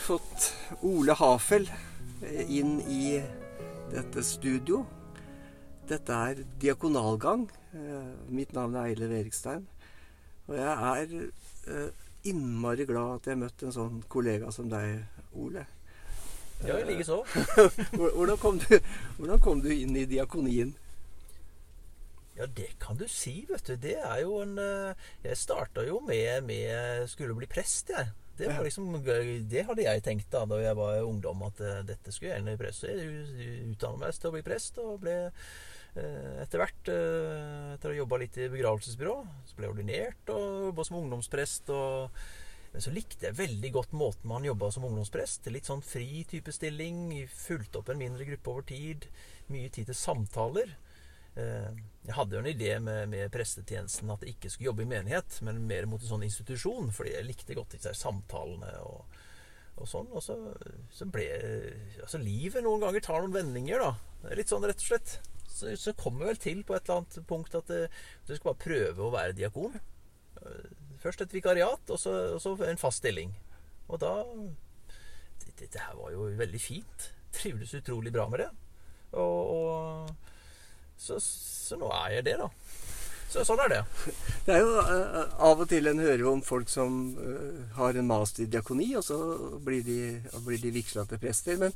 fått Ole Hafel inn i dette studio. Dette er Diakonalgang. Eh, mitt navn er Eile Erikstein. Og jeg er eh, innmari glad at jeg har møtt en sånn kollega som deg, Ole. Ja, likeså. hvordan, kom du, hvordan kom du inn i diakonien? Ja, det kan du si, vet du. Det er jo en eh, Jeg starta jo med, med Skulle bli prest, jeg. Det, var liksom, det hadde jeg tenkt da da jeg var ungdom, at uh, dette skulle jeg gjerne i jeg utdannet meg til å bli prest, og ble uh, etter hvert, uh, etter å ha jobba litt i begravelsesbyrå, så ble jeg ordinert og jobba som ungdomsprest. og men så likte jeg veldig godt måten man jobba som ungdomsprest. Litt sånn fri type stilling. Fulgte opp en mindre gruppe over tid. Mye tid til samtaler. Eh, jeg hadde jo en idé med, med, prestetjenesten at jeg ikke skulle jobbe i menighet, men mer mot en sånn institusjon, fordi jeg likte godt disse samtalene og, og sånn. Og så, så, ble Altså, livet noen ganger tar noen vendinger, da. Litt sånn, rett og slett. Så, så kommer vel til på et eller annet punkt at eh, du skal bare prøve å være diakon. Eh, først et vikariat, og så, og så en fast stilling. Og da det, det, her var jo veldig fint. Trivdes utrolig bra med det. og, og så, så, nå er jeg det, da. Så sånn er det. Det er jo uh, Av og til en hører om folk som uh, har en master i diakoni, og så blir de, blir de vigsla til prester. Men,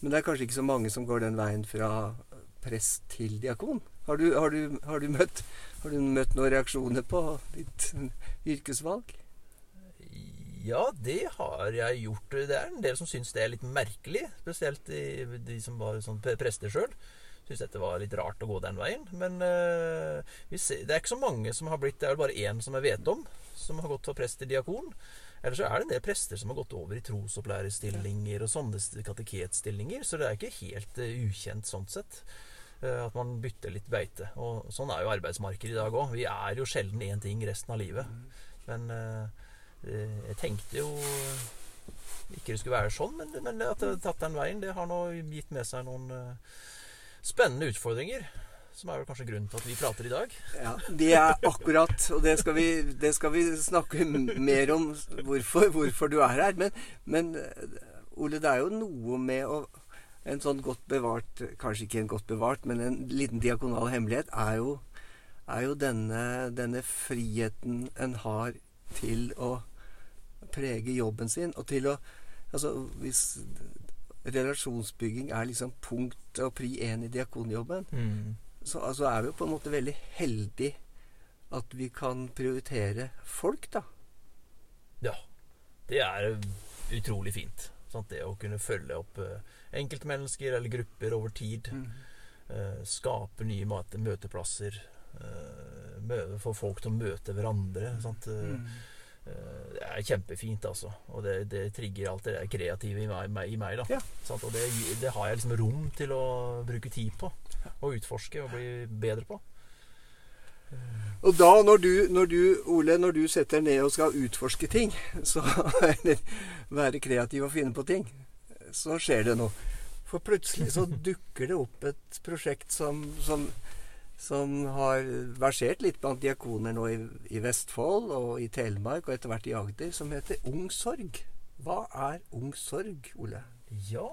men, det er kanskje ikke så mange som går den veien fra prest til diakon. Har du, har du, har du, møtt, har du møtt, noen reaksjoner på ditt yrkesvalg? Ja, det har jeg gjort. Det er en del som syns det er litt merkelig. Spesielt de, de som var sånn prester sjøl syntes dette var litt rart å gå den veien. Men uh, ser, det er ikke så mange som har blitt Det er vel bare én som jeg vet om, som har gått fra prest til diakon. Eller så er det en del prester som har gått over i trosopplærerstillinger og sånne kateketstillinger, så det er ikke helt uh, ukjent sånn sett. Uh, at man bytter litt beite. Og sånn er jo arbeidsmarkedet i dag òg. Vi er jo sjelden én ting resten av livet. Men jeg tenkte jo ikke det skulle være sånn, men, men at det har tatt den veien, det har nå gitt med seg noen spennende utfordringer. Som er vel kanskje grunnen til at vi prater i dag. Ja, Det er akkurat, og det skal vi, det skal vi snakke mer om, hvorfor, hvorfor, du er her. Men, men, Ole, det er jo noe med å En sånn godt bevart Kanskje ikke en godt bevart, men en liten diakonal hemmelighet er jo, er jo denne, denne friheten en har til å prege jobben sin, og til å Altså, hvis relasjonsbygging er liksom punkt og pri én i diakonjobben, mm. så altså, er vi jo på en måte veldig heldige at vi kan prioritere folk, da. Ja. Det er utrolig fint. Sant? Det å kunne følge opp uh, enkeltmennesker eller grupper over tid. Mm. Uh, skape nye møteplasser. Uh, få folk til å møte hverandre. Sant? Mm. Eh, det er kjempefint, altså. Og det, det trigger alt det kreative i meg. I meg da. Ja. Og det, det, har jeg liksom rom til å bruke tid på. Og utforske og bli bedre på. Og da, når du, når du, Ole, når du setter ned og skal utforske ting, så, eller være kreativ og finne på ting, så skjer det noe. For plutselig så dukker det opp et prosjekt som, som som har versert litt blant diakoner nå i, i, Vestfold og i Telemark og etter hvert i Agder, som heter Ung Sorg. Hva er Ung Sorg, Ole? Ja,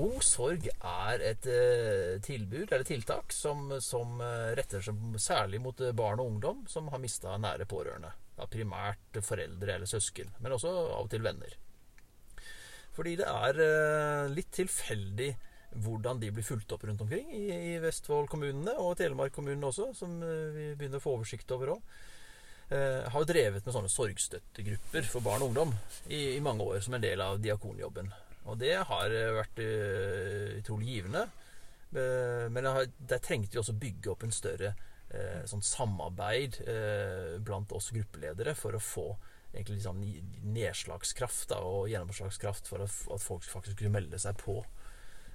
Ung Sorg er et uh, tilbud eller tiltak som, som uh, retter seg særlig mot uh, barn og ungdom som har mista nære pårørende. Ja, primært foreldre eller søsken, men også av og til venner. Fordi det er litt tilfeldig hvordan de blir fulgt opp rundt omkring i, i Vestfold-kommunene og Telemark-kommunene også, som eh, vi begynner å få oversikt over òg. Eh, har drevet med sånne sorgstøttegrupper for barn og ungdom i, i, mange år som en del av diakonjobben. Og det har eh, vært uh, utrolig givende. Uh, men der trengte vi også bygge opp en større uh, sånn samarbeid blant oss gruppeledere for å få egentlig liksom nedslagskraft da, og gjennomslagskraft for at, at folk faktisk skulle melde seg på.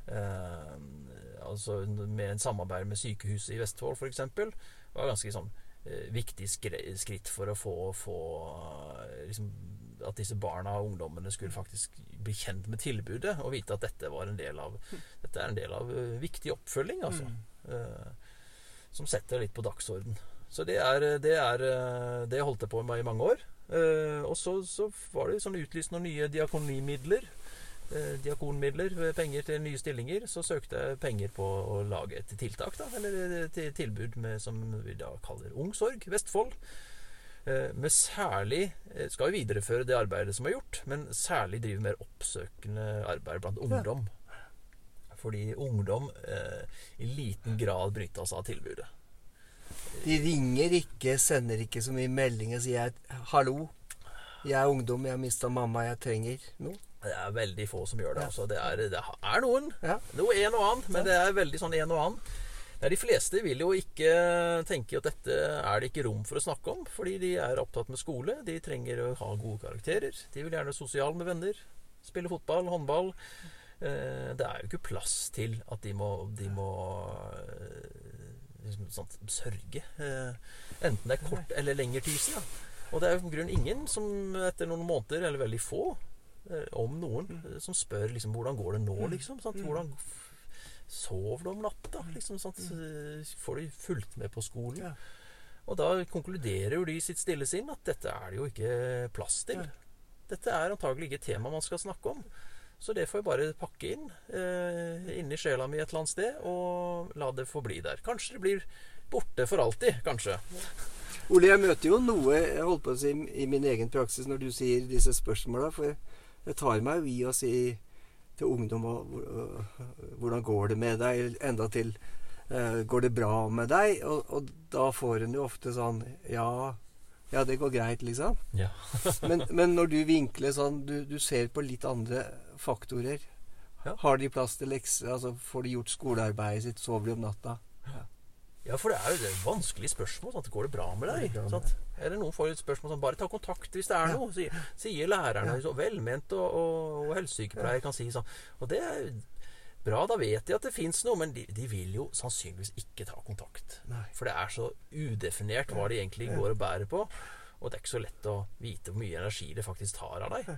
Eh, altså med en samarbeid med sykehuset i Vestfold f.eks. var ganske sånn eh, viktig skritt for å få, få liksom, at disse barna og ungdommene skulle faktisk bli kjent med tilbudet og vite at dette var en del av Dette er en del av viktig oppfølging, altså. Mm. Som setter litt på dagsorden. Så det er det, er, det holdt jeg på med i mange år. Eh, og så, så var det sånn utlyst noen nye diakonimidler. Eh, diakonmidler, penger til nye stillinger. Så søkte jeg penger på å lage et tiltak, da. Eller et tilbud med, som vi da kaller Ungsorg Vestfold. Eh, med særlig eh, Skal jo videreføre det arbeidet som er gjort, men særlig drive mer oppsøkende arbeid blant ungdom. Fordi ungdom eh, i liten grad benytta seg av tilbudet. De ringer ikke, sender ikke så mye meldinger, sier 'hallo'. Jeg er ungdom, jeg har mista mamma, jeg trenger noe. Det er veldig få som gjør det. Altså. Det, er, det er noen. Ja. Noe en og annen, men det er veldig sånn en og annen. Ja, de fleste vil jo ikke tenke at dette er det ikke rom for å snakke om, fordi de er opptatt med skole. De trenger å ha gode karakterer. De vil gjerne sosial sosiale med venner. Spille fotball, håndball. Eh, det er jo ikke plass til at de må, de må sånn, sørge. Eh, enten det er kort eller lengre tid siden. Og det er jo på grunn ingen som etter noen måneder, eller veldig få, om noen, som spør liksom hvordan går det nå, liksom. Sant? Hvordan sover du om natta? Liksom, sant? Får du fulgt med på skolen? Ja. Og da konkluderer jo de i sitt stille sinn at dette er det jo ikke plass til. Dette er antagelig ikke et tema man skal snakke om. Så det får jeg bare pakke inn eh, inni sjela mi et eller annet sted, og la det få bli der. Kanskje det blir borte for alltid. Kanskje. Ole, jeg møter jo noe jeg holdt på å si, i min egen praksis når du sier disse spørsmåla. For jeg tar meg jo i å si til ungdom øh, hvordan går det med deg, enda til øh, går det bra med deg? Og, og da får en jo ofte sånn ja, ja, det går greit, liksom. Ja. Men, men når du vinkler sånn, du, du ser på litt andre faktorer. Ja. Har de plass til lekser? Altså, får de gjort skolearbeidet sitt? Sover de om natta? Ja, for det er jo et vanskelig spørsmål. Sant? Går det bra med deg? Sant? Eller noen får et spørsmål som bare ta kontakt hvis det er noe. Sier, sier lærerne. Så velment og, og, og helsesykepleier kan si sånn. Og det er bra. Da vet de at det fins noe, men de, de vil jo sannsynligvis ikke ta kontakt. Nei. For det er så udefinert hva de egentlig går og bærer på. Og det er ikke så lett å vite hvor mye energi det faktisk tar av deg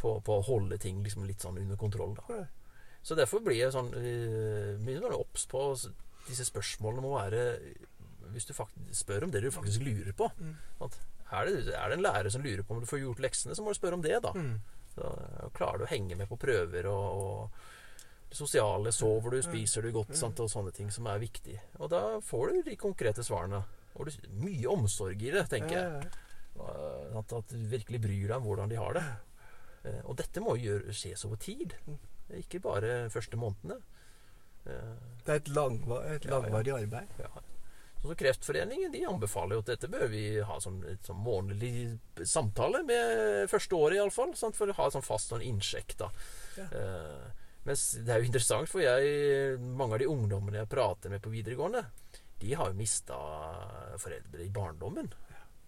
på, på å holde ting liksom litt sånn under kontroll. da. Så derfor blir jeg sånn uh, mye sånn obs på disse spørsmålene må være Hvis du faktisk spør om det du faktisk lurer på. At er, det, er det en lærer som lurer på om du får gjort leksene, så må du spørre om det, da. Så øh, klarer du å henge med på prøver og, og det sosiale. Sover du, spiser du godt, sant, og sånne ting som er viktig. Og da får du de konkrete svarene. Og du, mye omsorg i det, tenker jeg. At, at du virkelig bryr deg om hvordan de har det. Eh, og dette må gjøre, skjes over tid. Ikke bare første månedene. Eh, Det er et, langva et Ja, ja. langvarig arbeid. ja. Sånn som Kreftforeningen de anbefaler jo at dette bør vi ha som et sånn månedlig samtale med første året, iallfall. For å ha sånn fast sånn innsjekk. da. Ja. Eh, mens det er jo interessant, for jeg, mange av de ungdommene jeg prater med på videregående, de har jo mista foreldre i barndommen.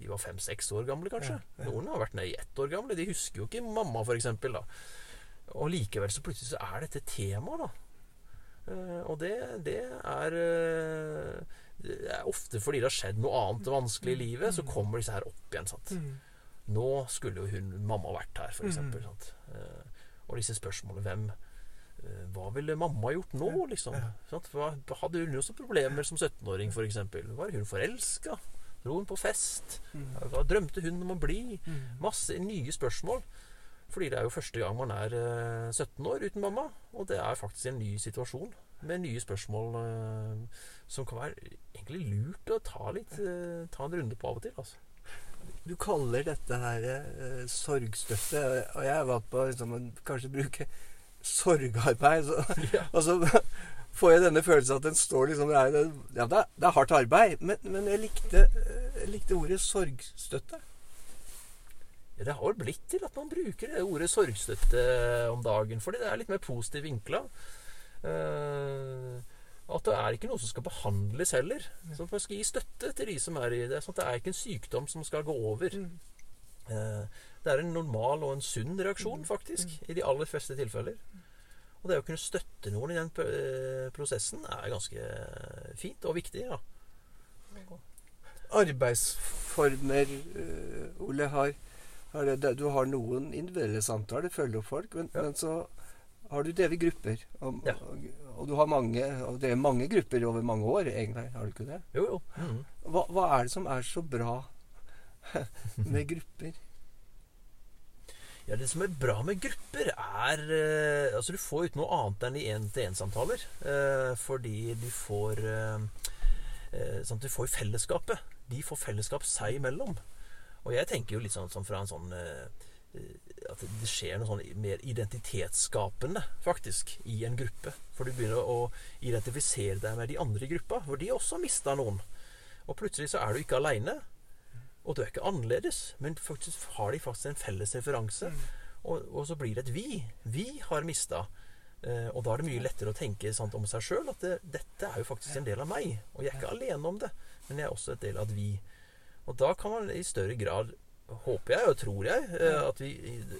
De var fem-seks år gamle, kanskje. Ja, ja. Noen har vært nede i ett år gamle. De husker jo ikke mamma, f.eks. Og likevel så plutselig så er dette tema, da. Eh, og det, det er eh, ofte fordi det har skjedd noe annet vanskelig i livet, så kommer disse her opp igjen. sant? Nå skulle jo hun mamma vært her, f.eks. Mm. sant? Eh, og disse spørsmålene Hvem eh, Hva ville mamma gjort nå, liksom? Sant? Hadde hun også problemer som 17-åring, f.eks.? Var hun forelska? Dro hun på fest? Hva drømte hun om å bli? Masse nye spørsmål. Fordi det er jo første gang man er eh, 17 år uten mamma. Og det er faktisk en ny situasjon med nye spørsmål eh, som kan være egentlig lurt å ta, litt, eh, ta en runde på av og til. Altså. Du kaller dette her eh, sorgstøtte, og jeg har valgt på liksom, å kanskje bruke sorgarbeid. Så, Ja. og så får jeg denne følelsen at den står liksom det er, Ja, det er, hardt arbeid, men, men jeg, likte, eh, jeg likte ordet sorgstøtte. Ja, Det har vel blitt til at man bruker det ordet sorgstøtte om dagen, fordi det er litt mer positivt vinkla. Eh, at det er ikke noe som skal behandles heller. Så man skal gi støtte til de som er i det. Sånn at det er ikke en sykdom som skal gå over. Eh, det er en normal og en sunn reaksjon, faktisk, i de aller fleste tilfeller. Og det å kunne støtte noen i den eh, prosessen er ganske fint og viktig. Ja. Arbeidsformer, eh, Ole, har, har det, det- Du har noen individuelle samtaler, følger opp folk, men, Ja. men så har du drevet grupper. Og, Ja. Og, du har mange, og det er mange grupper over mange år, egentlig. Har du ikke det? Jo, jo. Mm. Hva, hva er det som er så bra med grupper? Ja, Det som er bra med grupper, er eh, Altså, du får ut noe annet enn i én-til-én-samtaler. Eh, fordi du får eh, eh, sånn at Du får fellesskapet. De får fellesskap seg imellom. Og jeg tenker jo litt sånn, sånn fra en sånn eh, At det skjer noe sånn mer identitetsskapende, faktisk, i en gruppe. For du begynner å identifisere deg med de andre i gruppa, hvor de også har mista noen. Og plutselig så er du ikke aleine. Og du er ikke annerledes, men faktisk har de faktisk en felles referanse. Mm. Og, og så blir det et vi. Vi har mista. Eh, og da er det mye lettere å tenke sant, om seg sjøl at det, dette er jo faktisk en del av meg. Og jeg er ikke alene om det, men jeg er også et del av et vi. Og da kan man i større grad, håper jeg og tror jeg, eh, at vi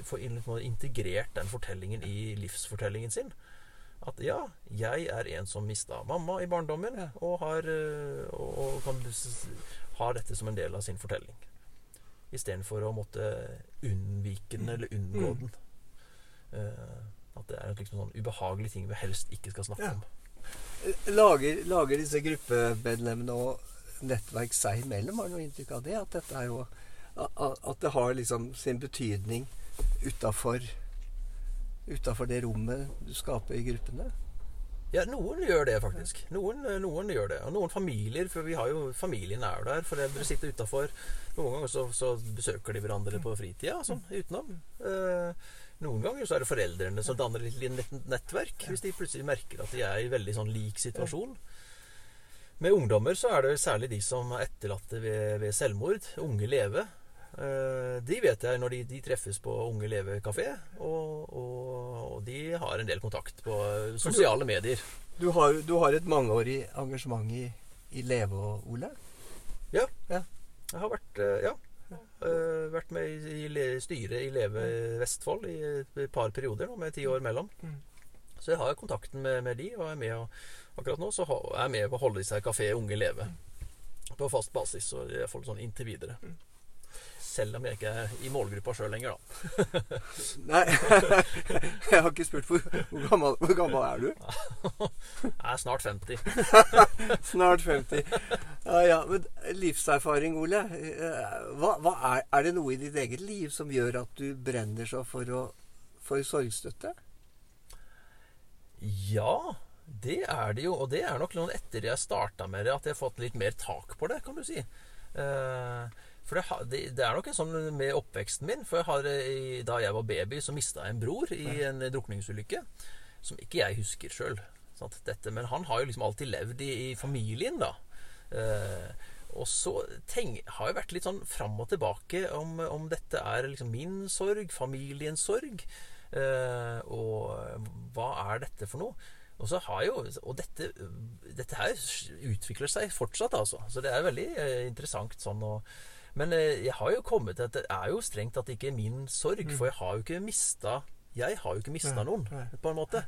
får integrert den fortellingen i livsfortellingen sin. At ja, jeg er en som mista mamma i barndommen, og, har, eh, og, kan ha dette som en del av sin fortelling. Istedenfor å måtte unnvike den eller unngå Mm. den. Eh, at det er en liksom sånn ubehagelig ting vi helst ikke skal snakke Ja. om. Lager, lager disse gruppemedlemmene og nettverk seg imellom? Har du noe inntrykk av det? At dette er jo At det har liksom sin betydning utafor Utafor det rommet du skaper i gruppene? Ja, noen gjør det faktisk. Noen, noen gjør det. Og noen familier, for vi har jo familien er der. Foreldre sitter utafor. Noen ganger så, så besøker de hverandre på fritida, sånn utenom. Eh, noen ganger så er det foreldrene som danner et lite nettverk, hvis de plutselig merker at de er i veldig sånn lik situasjon. Med ungdommer så er det særlig de som er etterlatte ved, ved selvmord. Unge leve. Eh, de vet jeg når de, de treffes på Unge Leve kafé, og, og, og de har en del kontakt på sosiale medier. Du har, du har et mangeårig engasjement i, i Leve, Ole? Ja. Ja. Jeg har vært, eh, ja, eh, vært med i, i styret i Leve Vestfold i et par perioder nå, med ti år mellom. Mm. Så jeg har kontakten med, med de, og er med og, akkurat nå så er jeg med på å holde i seg kafé Unge Leve. På fast basis, og i hvert fall sånn inntil videre. Selv om jeg ikke er i målgruppa sjøl lenger, da. Nei, jeg har ikke spurt hvor, hvor, gammel, hvor gammel er du? Jeg er snart 50. Snart 50. Ja, ja, men livserfaring, Ole. eh, Hva, hva er, er det noe i ditt eget liv som gjør at du brenner så for, å, for sorgstøtte? Ja, det er det jo. Og det er nok noen etter jeg starta med det, at jeg har fått litt mer tak på det, kan du si. Eh, for det, det, det er nok en sånn med oppveksten min. For jeg har, eh, da jeg var baby, så mista jeg en bror i en drukningsulykke. Som ikke jeg husker sjøl. Men han har jo liksom alltid levd i, i familien, da. Eh, og så tenk, har jeg vært litt sånn fram og tilbake om, om dette er liksom min sorg, familiens sorg. Eh, og hva er dette for noe? Og så har jo Og dette, dette her utvikler seg fortsatt, altså. Så det er veldig eh, interessant sånn å Men eh, jeg har jo kommet til at det er jo strengt tatt ikke min sorg, for jeg har jo ikke mista jeg har jo ikke mista noen, på en måte.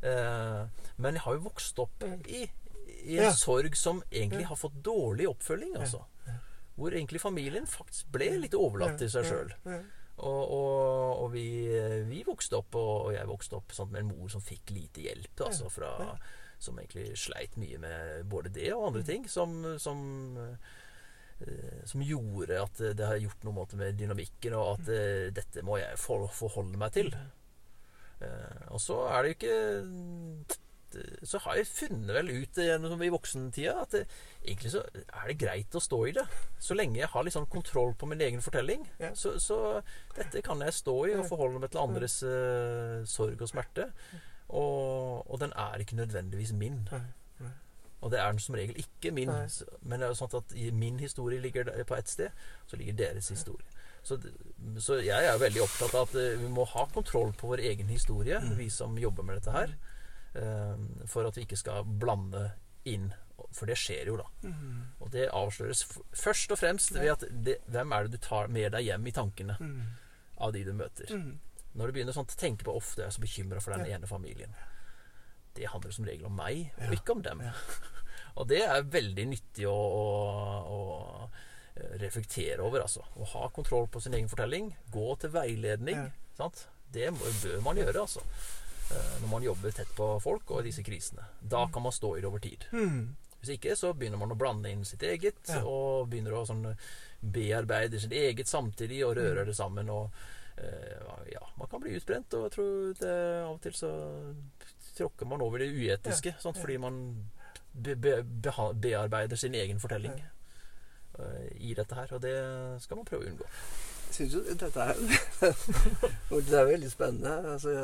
Eh, men jeg har jo vokst opp i, i en Ja. sorg som egentlig har fått dårlig oppfølging, altså. Hvor egentlig familien faktisk ble litt overlatt til seg sjøl. Og, og, og vi, vi vokste opp, og, jeg vokste opp sånn, med en mor som fikk lite hjelp. Altså, fra, som egentlig sleit mye med både det og andre ting. Som, som, som gjorde at det har gjort noe med dynamikken, og at eh, dette må jeg for, forholde meg til. Eh, og så er det jo ikke så har jeg funnet vel ut i voksentida at det, egentlig så er det greit å stå i det. Så lenge jeg har sånn kontroll på min egen fortelling. Så, så dette kan jeg stå i og forholde meg til andres eh, sorg og smerte. Og, og den er ikke nødvendigvis min. Og det er den som regel ikke min. Nei. Men det er jo sånn at min historie ligger på ett sted, så ligger deres historie. Så, så jeg er veldig opptatt av at eh, vi må ha kontroll på vår egen historie, Mm. vi som jobber med dette her. eh, for at vi ikke skal blande inn. For det skjer jo, da. Mm. Og det avsløres først og fremst ved at det, hvem er det du tar med deg hjem i tankene Mm. av de du møter. Mm. Når du begynner sånn å tenke på ofte er jeg så bekymra for den Ja. ene familien. Det handler som regel om meg, og ikke om dem. Og det er veldig nyttig å, å, å eh, reflektere over, altså. Å ha kontroll på sin egen fortelling. Gå til veiledning. Sant? Det bør man gjøre, altså. Eh, Når man jobber tett på folk og i disse krisene. Da kan man stå i det over tid. Mm. Hvis ikke så begynner man å blande inn sitt eget, Ja. og begynner å sånn bearbeide sitt eget samtidig og røre det sammen. Og, eh, Ja, man kan bli utbrent, og jeg tror det, av og til så tråkker man over det uetiske. sant? Fordi man be, be, beha- bearbeider sin egen fortelling uh, i dette her. Og det skal man prøve å unngå. Jeg syns jo dette er Det er veldig spennende. Altså,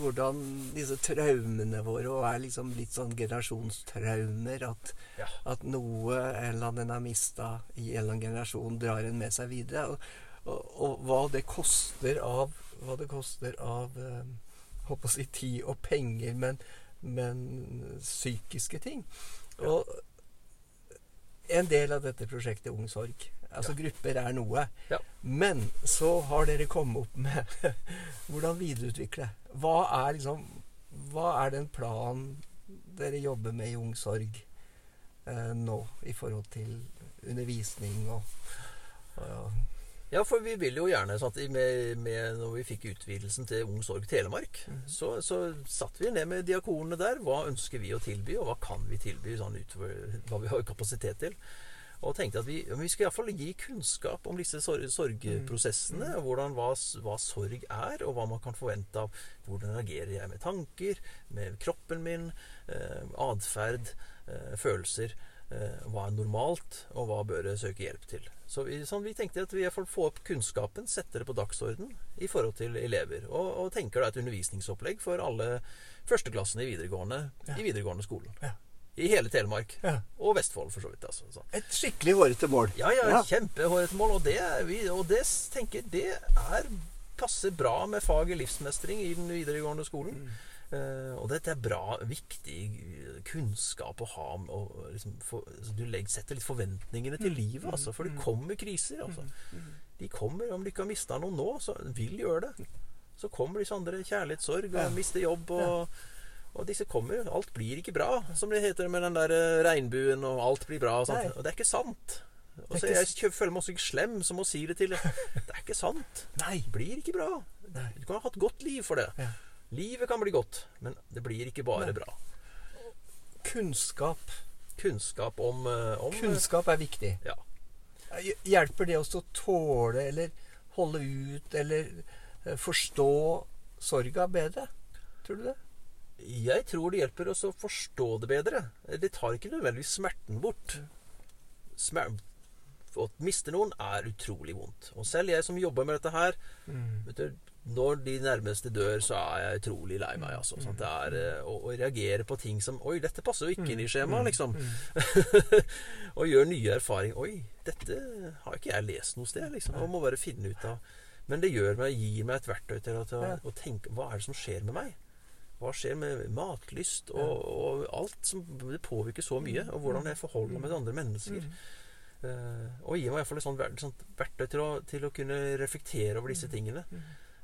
hvordan disse traumene våre og er liksom litt sånn generasjonstraumer. At, Ja. at noe en eller annen har mista i en eller annen generasjon, drar en med seg videre. Og, og, og hva det koster av Hva det koster av eh, Håper å si tid og penger, men, men psykiske ting. Og en del av dette prosjektet Ung Sorg Altså grupper er noe. Ja. Men så har dere kommet opp med hvordan videreutvikle. Hva er liksom Hva er den planen dere jobber med i Ung Sorg eh, nå i forhold til undervisning og, og Ja, for vi vil jo gjerne sant, med, med, Når vi fikk utvidelsen til Ung Sorg Telemark, så, så satt vi ned med diakonene der. Hva ønsker vi å tilby, og hva kan vi tilby sånn utover hva vi har kapasitet til? Og tenkte at vi, vi skal iallfall gi kunnskap om disse sor sorgprosessene. Mm. Hvordan, hva, hva sorg er, og hva man kan forvente av hvordan reagerer jeg med tanker, med kroppen min, eh, atferd, eh, følelser. Eh, hva er normalt, og hva bør jeg søke hjelp til. Så vi, sånn, vi tenkte at vi får opp kunnskapen, setter det på dagsorden i forhold til elever. Og, og tenker da et undervisningsopplegg for alle førsteklassene i videregående, Ja. i videregående skolen. Ja. I hele Telemark. Ja. Og Vestfold, for så vidt. Altså, sånn. Et skikkelig hårete mål. Ja, ja, Ja. kjempehårete mål. Og det, vi, og det tenker det er passer bra med faget livsmestring i den videregående skolen. Eh, og dette er bra, viktig kunnskap å ha. Og liksom, for, du legger, setter litt forventningene til livet, altså, for det kommer kriser. Altså. De kommer, Om du ikke har mista noen nå, så vil gjøre det. Så kommer disse andre kjærlighetssorg og Ja. mister jobb. og... Og disse kommer. Alt blir ikke bra, som det heter med den der eh, regnbuen, og alt blir bra. Og, sånt. Og det er ikke sant. Og så Jeg føler meg også ikke slem som å si det til Det er ikke sant. Nei. Det blir ikke bra. Du kan ha hatt godt liv for det. Ja. Livet kan bli godt, men det blir ikke bare bra. Kunnskap. Kunnskap om, eh, om eh, Kunnskap er viktig. Ja. Hjelper det oss å tåle eller holde ut eller eh, forstå sorga bedre? Tror du det? Jeg tror det hjelper oss å forstå det bedre. Det tar ikke nødvendigvis smerten bort. Smer å miste noen er utrolig vondt. Og selv jeg som jobber med dette her vet du, Når de nærmeste dør, så er jeg utrolig lei meg. Altså? Det er eh, å, å reagere på ting som Oi, dette passer jo ikke inn i skjemaet, liksom. og gjøre nye erfaringer. Oi, dette har ikke jeg lest noe sted, liksom. Og må bare finne ut av Men det gjør meg, gir meg et verktøy til å, til å, tenke Hva er det som skjer med meg? Hva skjer med matlyst og, og alt som Det påvirker så mye. Og hvordan jeg forholder meg til andre mennesker. Eh, og gir meg i hvert fall et sånt verktøy til å, til å kunne reflektere over disse tingene.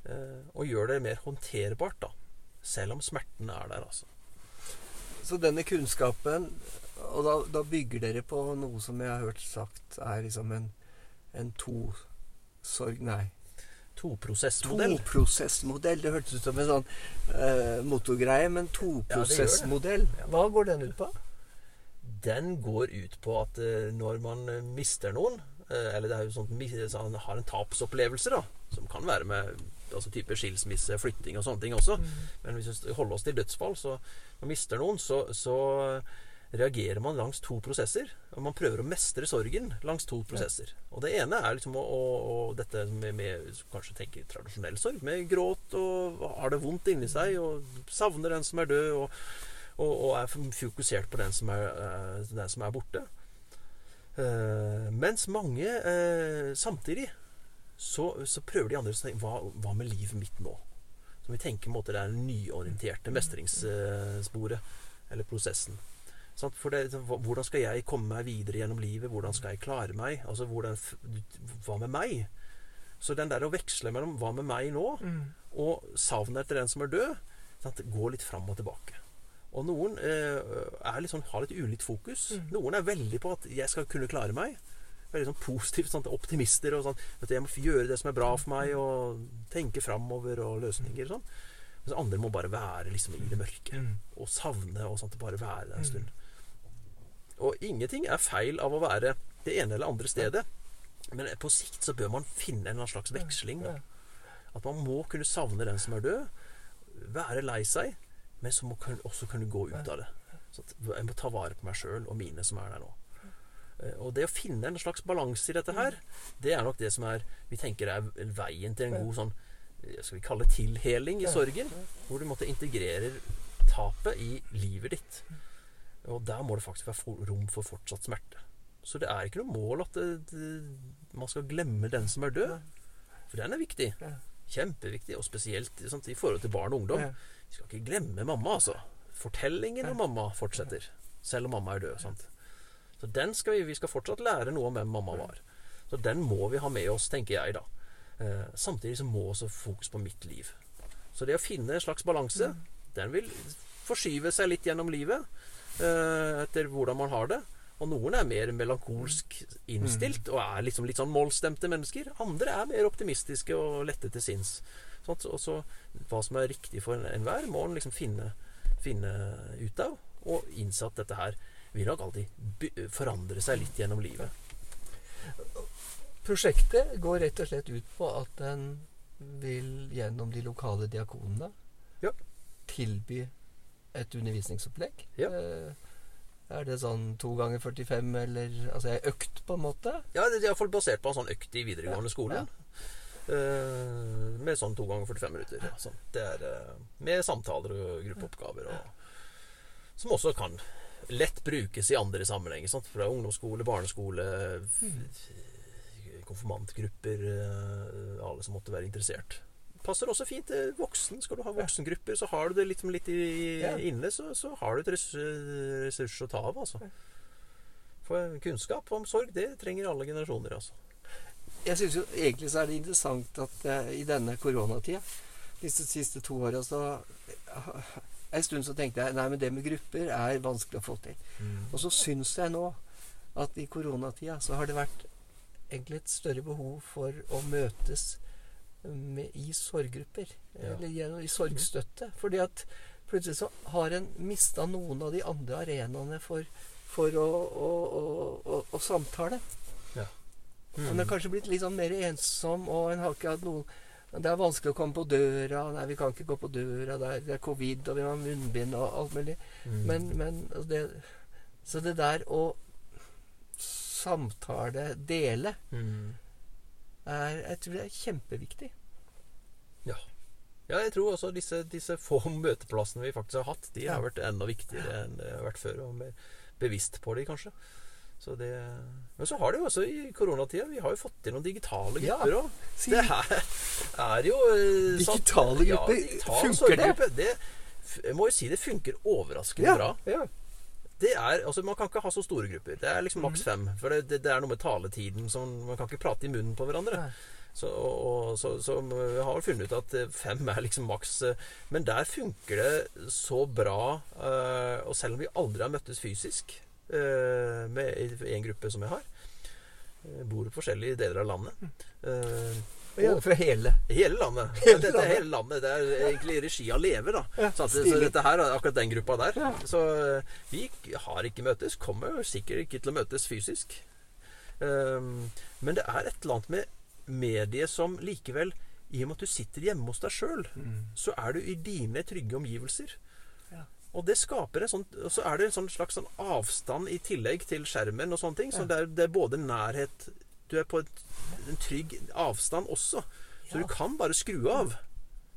Eh, og gjør det mer håndterbart, da. Selv om smerten er der, altså. Så denne kunnskapen Og da, da bygger dere på noe som jeg har hørt sagt er liksom en, en to-sorg Nei. Toprosessmodell. Toprosessmodell. Det hørtes ut som en sånn eh, motorgreie, men toprosessmodell. Ja. Hva går den ut på? Den går ut på at eh, når man eh, mister noen eh, Eller det er jo sånn han har en tapsopplevelse, da. Som kan være med altså type skilsmisse, flytting og sånne ting også. Men hvis vi holder oss til dødsfall, så man mister noen, så, så reagerer man langs to prosesser. Og man prøver å mestre sorgen langs to prosesser. Og det ene er liksom å, å, å dette med, med kanskje tenke tradisjonell sorg, med gråt og har det vondt inni seg og savner den som er død, og, og, og er fokusert på den som er, eh, den som er borte. Uh, mens mange uh, samtidig så, så prøver de andre å tenke hva, hva med livet mitt nå? Som vi tenker på en måte det er den nyorienterte mestringssporet, eller prosessen. Sant? For det, hvordan skal jeg komme meg videre gjennom livet? Hvordan skal jeg klare meg? Altså, hvordan, hva med meg? Så den der å veksle mellom hva med meg nå, og savnet etter den som er død, sant? går litt fram og tilbake. Og noen eh, er litt sånn, har litt ulikt fokus. Noen er veldig på at 'jeg skal kunne klare meg'. Veldig sånn positivt. Sant? Optimister og sånn. Vet du, 'Jeg må gjøre det som er bra for meg', og tenke framover og løsninger. Sånn. Mens andre må bare være liksom i det mørke. Og savne og sånt. Bare være der en stund. Og ingenting er feil av å være det ene eller andre stedet. Men på sikt så bør man finne en slags veksling. Da. At man må kunne savne den som er død. Være lei seg. Men så må man også kunne gå ut av det. Så jeg må ta vare på meg sjøl og mine som er der nå. Eh, Og det å finne en slags balanse i dette her, det er nok det som er vi tenker er veien til en god sånn eh, skal vi kalle det tilheling i sorgen. Hvor du måtte integrere tapet i livet ditt. Og der må det faktisk være rom for fortsatt smerte. Så det er ikke noe mål at det, det, man skal glemme den som er død. For den er viktig. Kjempeviktig. Og spesielt sant, i forhold til barn og ungdom. Vi skal ikke glemme mamma, altså. Fortellingen om mamma fortsetter. Selv om mamma er død. sant? Så den skal vi, vi skal fortsatt lære noe om hvem mamma var. Så den må vi ha med oss, tenker jeg, da. Eh, samtidig så må også fokus på mitt liv. Så det å finne en slags balanse, den vil forskyve seg litt gjennom livet. Eh, etter hvordan man har det. Og noen er mer melankolsk innstilt og er liksom litt sånn målstemte mennesker. Andre er mer optimistiske og lette til sinns. Sånn, og så hva som er riktig for enhver, må en liksom finne, finne ut av. Og innse at dette her vil nok alltid forandre seg litt gjennom livet. Prosjektet går rett og slett ut på at en vil gjennom de lokale diakonene Ja. tilby et undervisningsopplegg. Ja. Eh, Er det sånn to ganger 45, eller altså ei økt, på en måte? Ja, det er iallfall basert på en sånn økt i videregående skole. Uh, med sånn to ganger 45 minutter. Ja, sånn. Det er uh, med samtaler og gruppeoppgaver. Og, som også kan lett brukes i andre sammenhenger. Sant? Fra ungdomsskole, barneskole, konfirmantgrupper. eh, alle som måtte være interessert. Passer også fint til voksen. Skal du ha voksengrupper, så har du det litt, litt i, inne, så, så har du et ressurs å ta av. altså. For kunnskap om sorg, det trenger alle generasjoner. altså. Jeg syns jo egentlig så er det interessant at eh, i denne koronatida, disse siste to åra, så En stund så tenkte jeg nei, men det med grupper er vanskelig å få til. Og så syns jeg nå at i koronatida så har det vært egentlig et større behov for å møtes med, i sorggrupper. Ja. Eller i sorgstøtte. Fordi at plutselig så har en mista noen av de andre arenaene for, for å, å, å, å, samtale. Mm. En er kanskje blitt litt sånn mer ensom, og en har ikke hatt noen Det er vanskelig å komme på døra. Nei, vi kan ikke gå på døra der. Det er covid, og vi har munnbind og alt mulig. Mm. Men, men altså det, Så det der å samtale, dele, Mm. er, jeg tror det er kjempeviktig. Ja. ja, jeg tror også disse, disse få møteplassene vi faktisk har hatt, de har vært enda viktigere enn det har vært før. Og mer bevisst på de, kanskje. Så det, men så har det jo også i koronatida Vi har jo fått til noen digitale grupper òg. Ja, Det her er jo eh, Digitale grupper, Ja, digital funker det? det? Jeg må jo si det funker overraskende bra. ja. Det er, altså Man kan ikke ha så store grupper. Det er liksom maks fem. For det, det, det er noe med taletiden som Man kan ikke prate i munnen på hverandre. Så, og, så, så vi har vel funnet ut at eh, fem er liksom maks. eh, Men der funker det så bra. Og selv om vi aldri har møttes fysisk med i en gruppe som jeg har Jeg Bor i forskjellige deler av landet. Og Ja, fra hele. hele landet. Hele dette er hele landet. Det er egentlig regi av Leve, da. Ja, så, at, så dette her er akkurat den gruppa der. Ja. Så eh, vi har ikke møtes. Kommer sikkert ikke til å møtes fysisk. Um, men det er et eller annet med mediet som likevel I og med at du sitter hjemme hos deg sjøl, så er du i dine trygge omgivelser. Og det skaper en sånn Og så er det en sånn slags sånn avstand i tillegg til skjermen og sånne ting. Så det er, det er både nærhet Du er på et, en trygg avstand også. Så du kan bare skru av.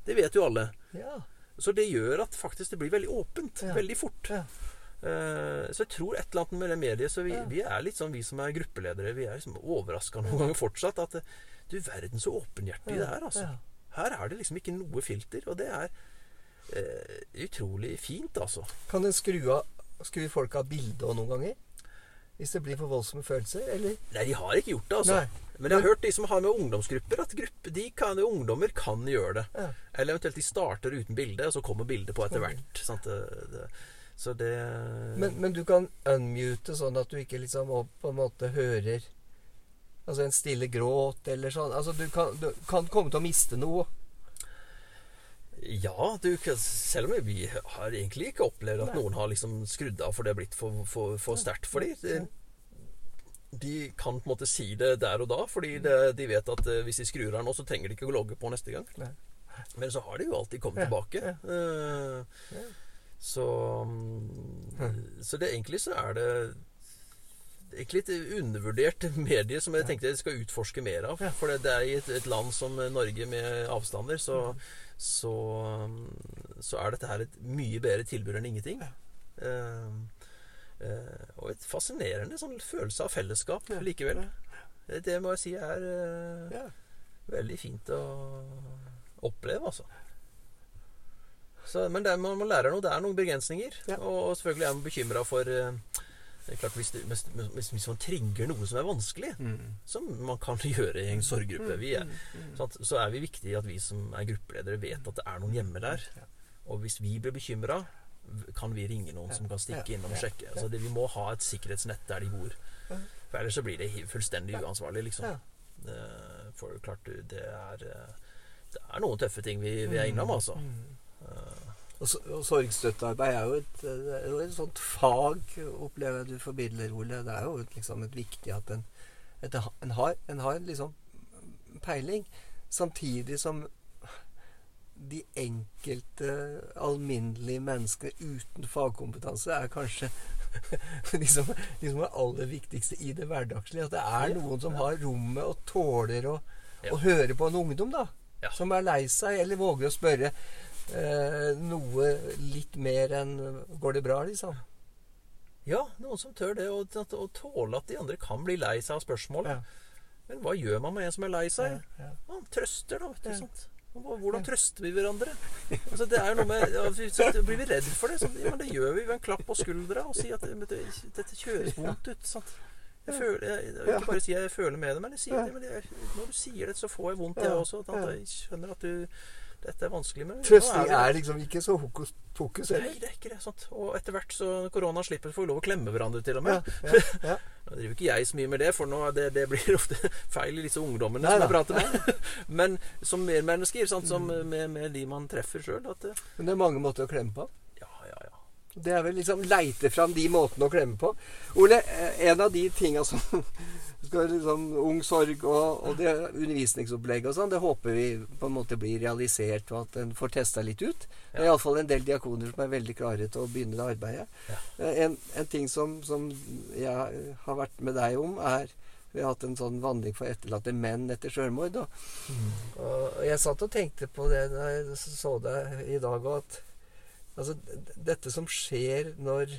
Det vet jo alle. Ja. Så det gjør at faktisk det blir veldig åpent. Veldig fort. Eh, så jeg tror et eller annet med det mediet Så vi, vi er litt sånn, vi som er gruppeledere, vi er liksom overraska noen ganger fortsatt. At du verden så åpenhjertig det er, altså. Her er det liksom ikke noe filter, og det er eh, utrolig fint, altså. Kan en skru av skru folk av bildet òg noen ganger? Hvis det blir for voldsomme følelser? Eller? Nei, de har ikke gjort det, altså. Nei. Men jeg har hørt de som har med ungdomsgrupper, at gruppe, de kan, ungdommer kan gjøre det. Ja. Eller eventuelt de starter uten bilde, og så kommer bildet på etter hvert. Det, det, så det Men, men du kan unmute sånn at du ikke liksom på en måte hører Altså en stille gråt eller sånn. Altså du kan, du kan komme til å miste noe. Ja, du, selv om vi har egentlig ikke opplevd at Nei. noen har liksom skrudd av for det har blitt for, for, for sterkt for dem. de kan på en måte si det der og da, fordi det, de vet at eh, hvis de skrur av nå, så trenger de ikke å logge på neste gang. Nei. Men så har de jo alltid kommet tilbake. Eh, Ja. så mm, Så det egentlig så er det egentlig et undervurdert medie som jeg tenkte jeg skal utforske mer av. For det, er i et, et land som Norge med avstander, så, så, så er dette her et mye bedre tilbud enn ingenting. Eh, eh, og et fascinerende sånn følelse av fellesskap likevel. Det, det må jeg si er eh, Ja. veldig fint å oppleve, altså. Så, men det er, man, man lærer noe. Det er noen begrensninger. Og, og selvfølgelig er man bekymra for eh, det er klart hvis, det, hvis, hvis, man trigger noe som er vanskelig, Mm. som man kan gjøre i en sorggruppe. Vi er, at, Så er vi viktig at vi som er gruppeledere, vet at det er noen hjemme der. Og hvis vi blir bekymra, kan vi ringe noen som kan stikke innom og sjekke. Altså det, vi må ha et sikkerhetsnett der de bor. For ellers så blir det fullstendig uansvarlig, liksom. Eh, For klart det er eh, Det er noen tøffe ting vi, vi er innom, altså. Eh, Og, sorgstøttearbeid er jo et, er jo et sånt fag, opplever jeg du formidler, Ole. Det er jo liksom et viktig at en, et, en, har, en har liksom peiling. Samtidig som de enkelte alminnelige menneskene uten fagkompetanse er kanskje de liksom er aller viktigste i det hverdagslige. At det er noen som har rommet og tåler å, Ja. å høre på en ungdom, da. Ja. Som er lei seg, eller våger å spørre eh, noe litt mer enn 'Går det bra?' liksom. ja, noen som tør det, og, og tåle at de andre kan bli lei seg av spørsmålet. Ja. Men hva gjør man med en som er lei seg? Ja, ja. Man trøster, da. vet du, sant? Hvordan trøster vi hverandre? Altså, det er jo noe med ja, så Blir vi redd for det? Så, men det gjør vi ved en klapp på skuldra og si at det, dette kjøres vondt ut. Sant? Jeg, føler, jeg, ikke bare si jeg føler med det, men jeg sier det, men jeg, når du sier det, så får jeg vondt, jeg også. At jeg skjønner at du dette er vanskelig. Men Trøsting er liksom ikke så hokus pokus Nei, det er ikke det. sant? Og etter hvert så korona slipper, får vi lov å klemme hverandre til og med. ja, ja. Nå driver ikke jeg så mye med det, for nå det, det blir ofte feil i disse ungdommene Nei som jeg prater med. Men som mermennesker, sant, som med, med de man treffer sjøl Men det er mange måter å klemme på. Ja, ja, ja. Det er vel liksom leite fram de måtene å klemme på. Ole, eh, en av de tinga som skal liksom Ung sorg og, og det undervisningsopplegget og sånn, det håper vi på en måte blir realisert, og at en får testa litt ut. Det er iallfall en del diakoner som er veldig klare til å begynne det arbeidet. Eh, En, en ting som, som jeg har vært med deg om, er vi har hatt en sånn vandring for etterlatte menn etter sjølmord. Og, og jeg satt og tenkte på det da jeg så deg i dag, og at altså, dette som skjer når,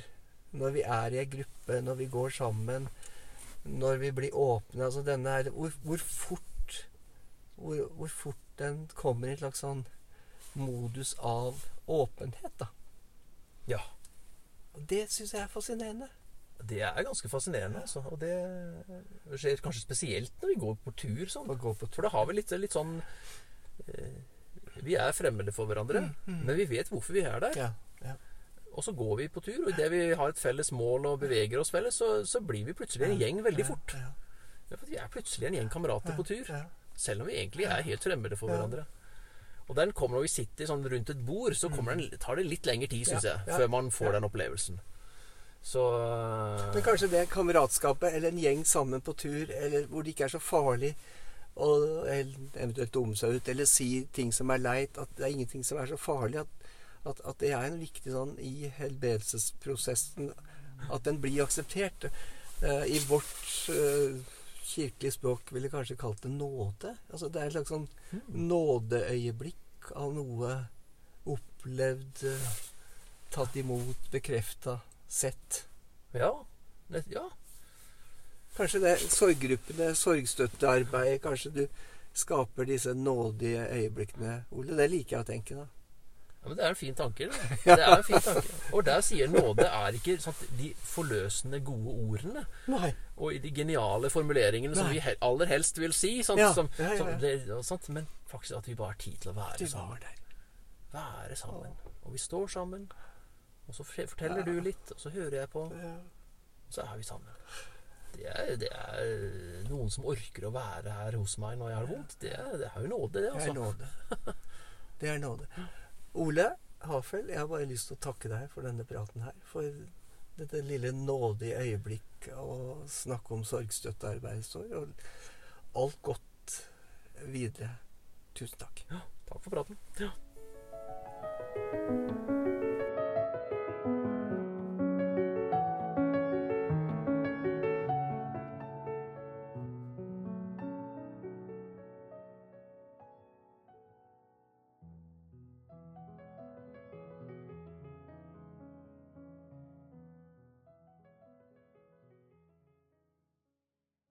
når vi er i ei gruppe, når vi går sammen, når vi blir åpne altså denne her, hvor, hvor fort hvor, hvor fort den kommer i en slags sånn modus av åpenhet, da. Ja. Og det syns jeg er fascinerende. Det er ganske fascinerende, altså. Og det skjer kanskje spesielt når vi går på tur sånn. På tur. For da har vi litt, litt sånn eh, Vi er fremmede for hverandre, men vi vet hvorfor vi er der. Ja. Og så går vi på tur, og idet vi har et felles mål og beveger oss felles, så, så blir vi plutselig en gjeng veldig fort. Ja, Ja, for Vi er plutselig en gjeng kamerater på tur. Selv om vi egentlig er helt fremmede for hverandre. Og den kommer når vi sitter sånn rundt et bord, så den, tar det litt lengre tid, syns jeg, før man får den opplevelsen. Så Men kanskje det kameratskapet, eller en gjeng sammen på tur, eller hvor det ikke er så farlig å eventuelt dumme seg ut, eller si ting som er leit, at det er ingenting som er så farlig, at, at, at det er en viktig sånn i helbredelsesprosessen at den blir akseptert. Eh, I vårt eh, kirkelige språk ville kanskje kalt det nåde. Altså Det er et slags sånn nådeøyeblikk av noe opplevd, eh, tatt imot, bekrefta, sett. ja. Det, ja. Kanskje det sorggruppene, sorgstøttearbeidet Kanskje du skaper disse nådige øyeblikkene, Ole. Det liker jeg å tenke, da. Ja, men Det er en fin tanke. Det, det er en fin tanke. Og der sier nåde er ikke sant, de forløsende, gode ordene Nei. og de geniale formuleringene som vi aller helst vil si. Sant, Ja, som, ja, som det, sant, men faktisk at vi bare har tid til å være sammen. Være sammen. Og vi står sammen. Og så fortell- forteller du litt, og så hører jeg på. Og så er vi sammen. Det er, det er noen som orker å være her hos meg når jeg har vondt. Det er, det er jo nåde, det. Det er altså. nåde. Det er nåde. Ole Hafel, jeg har bare lyst til å takke deg for denne praten her. For dette lille nådige øyeblikk å snakke om sorgstøttearbeidet står. Og alt godt videre. Tusen takk. Takk for praten.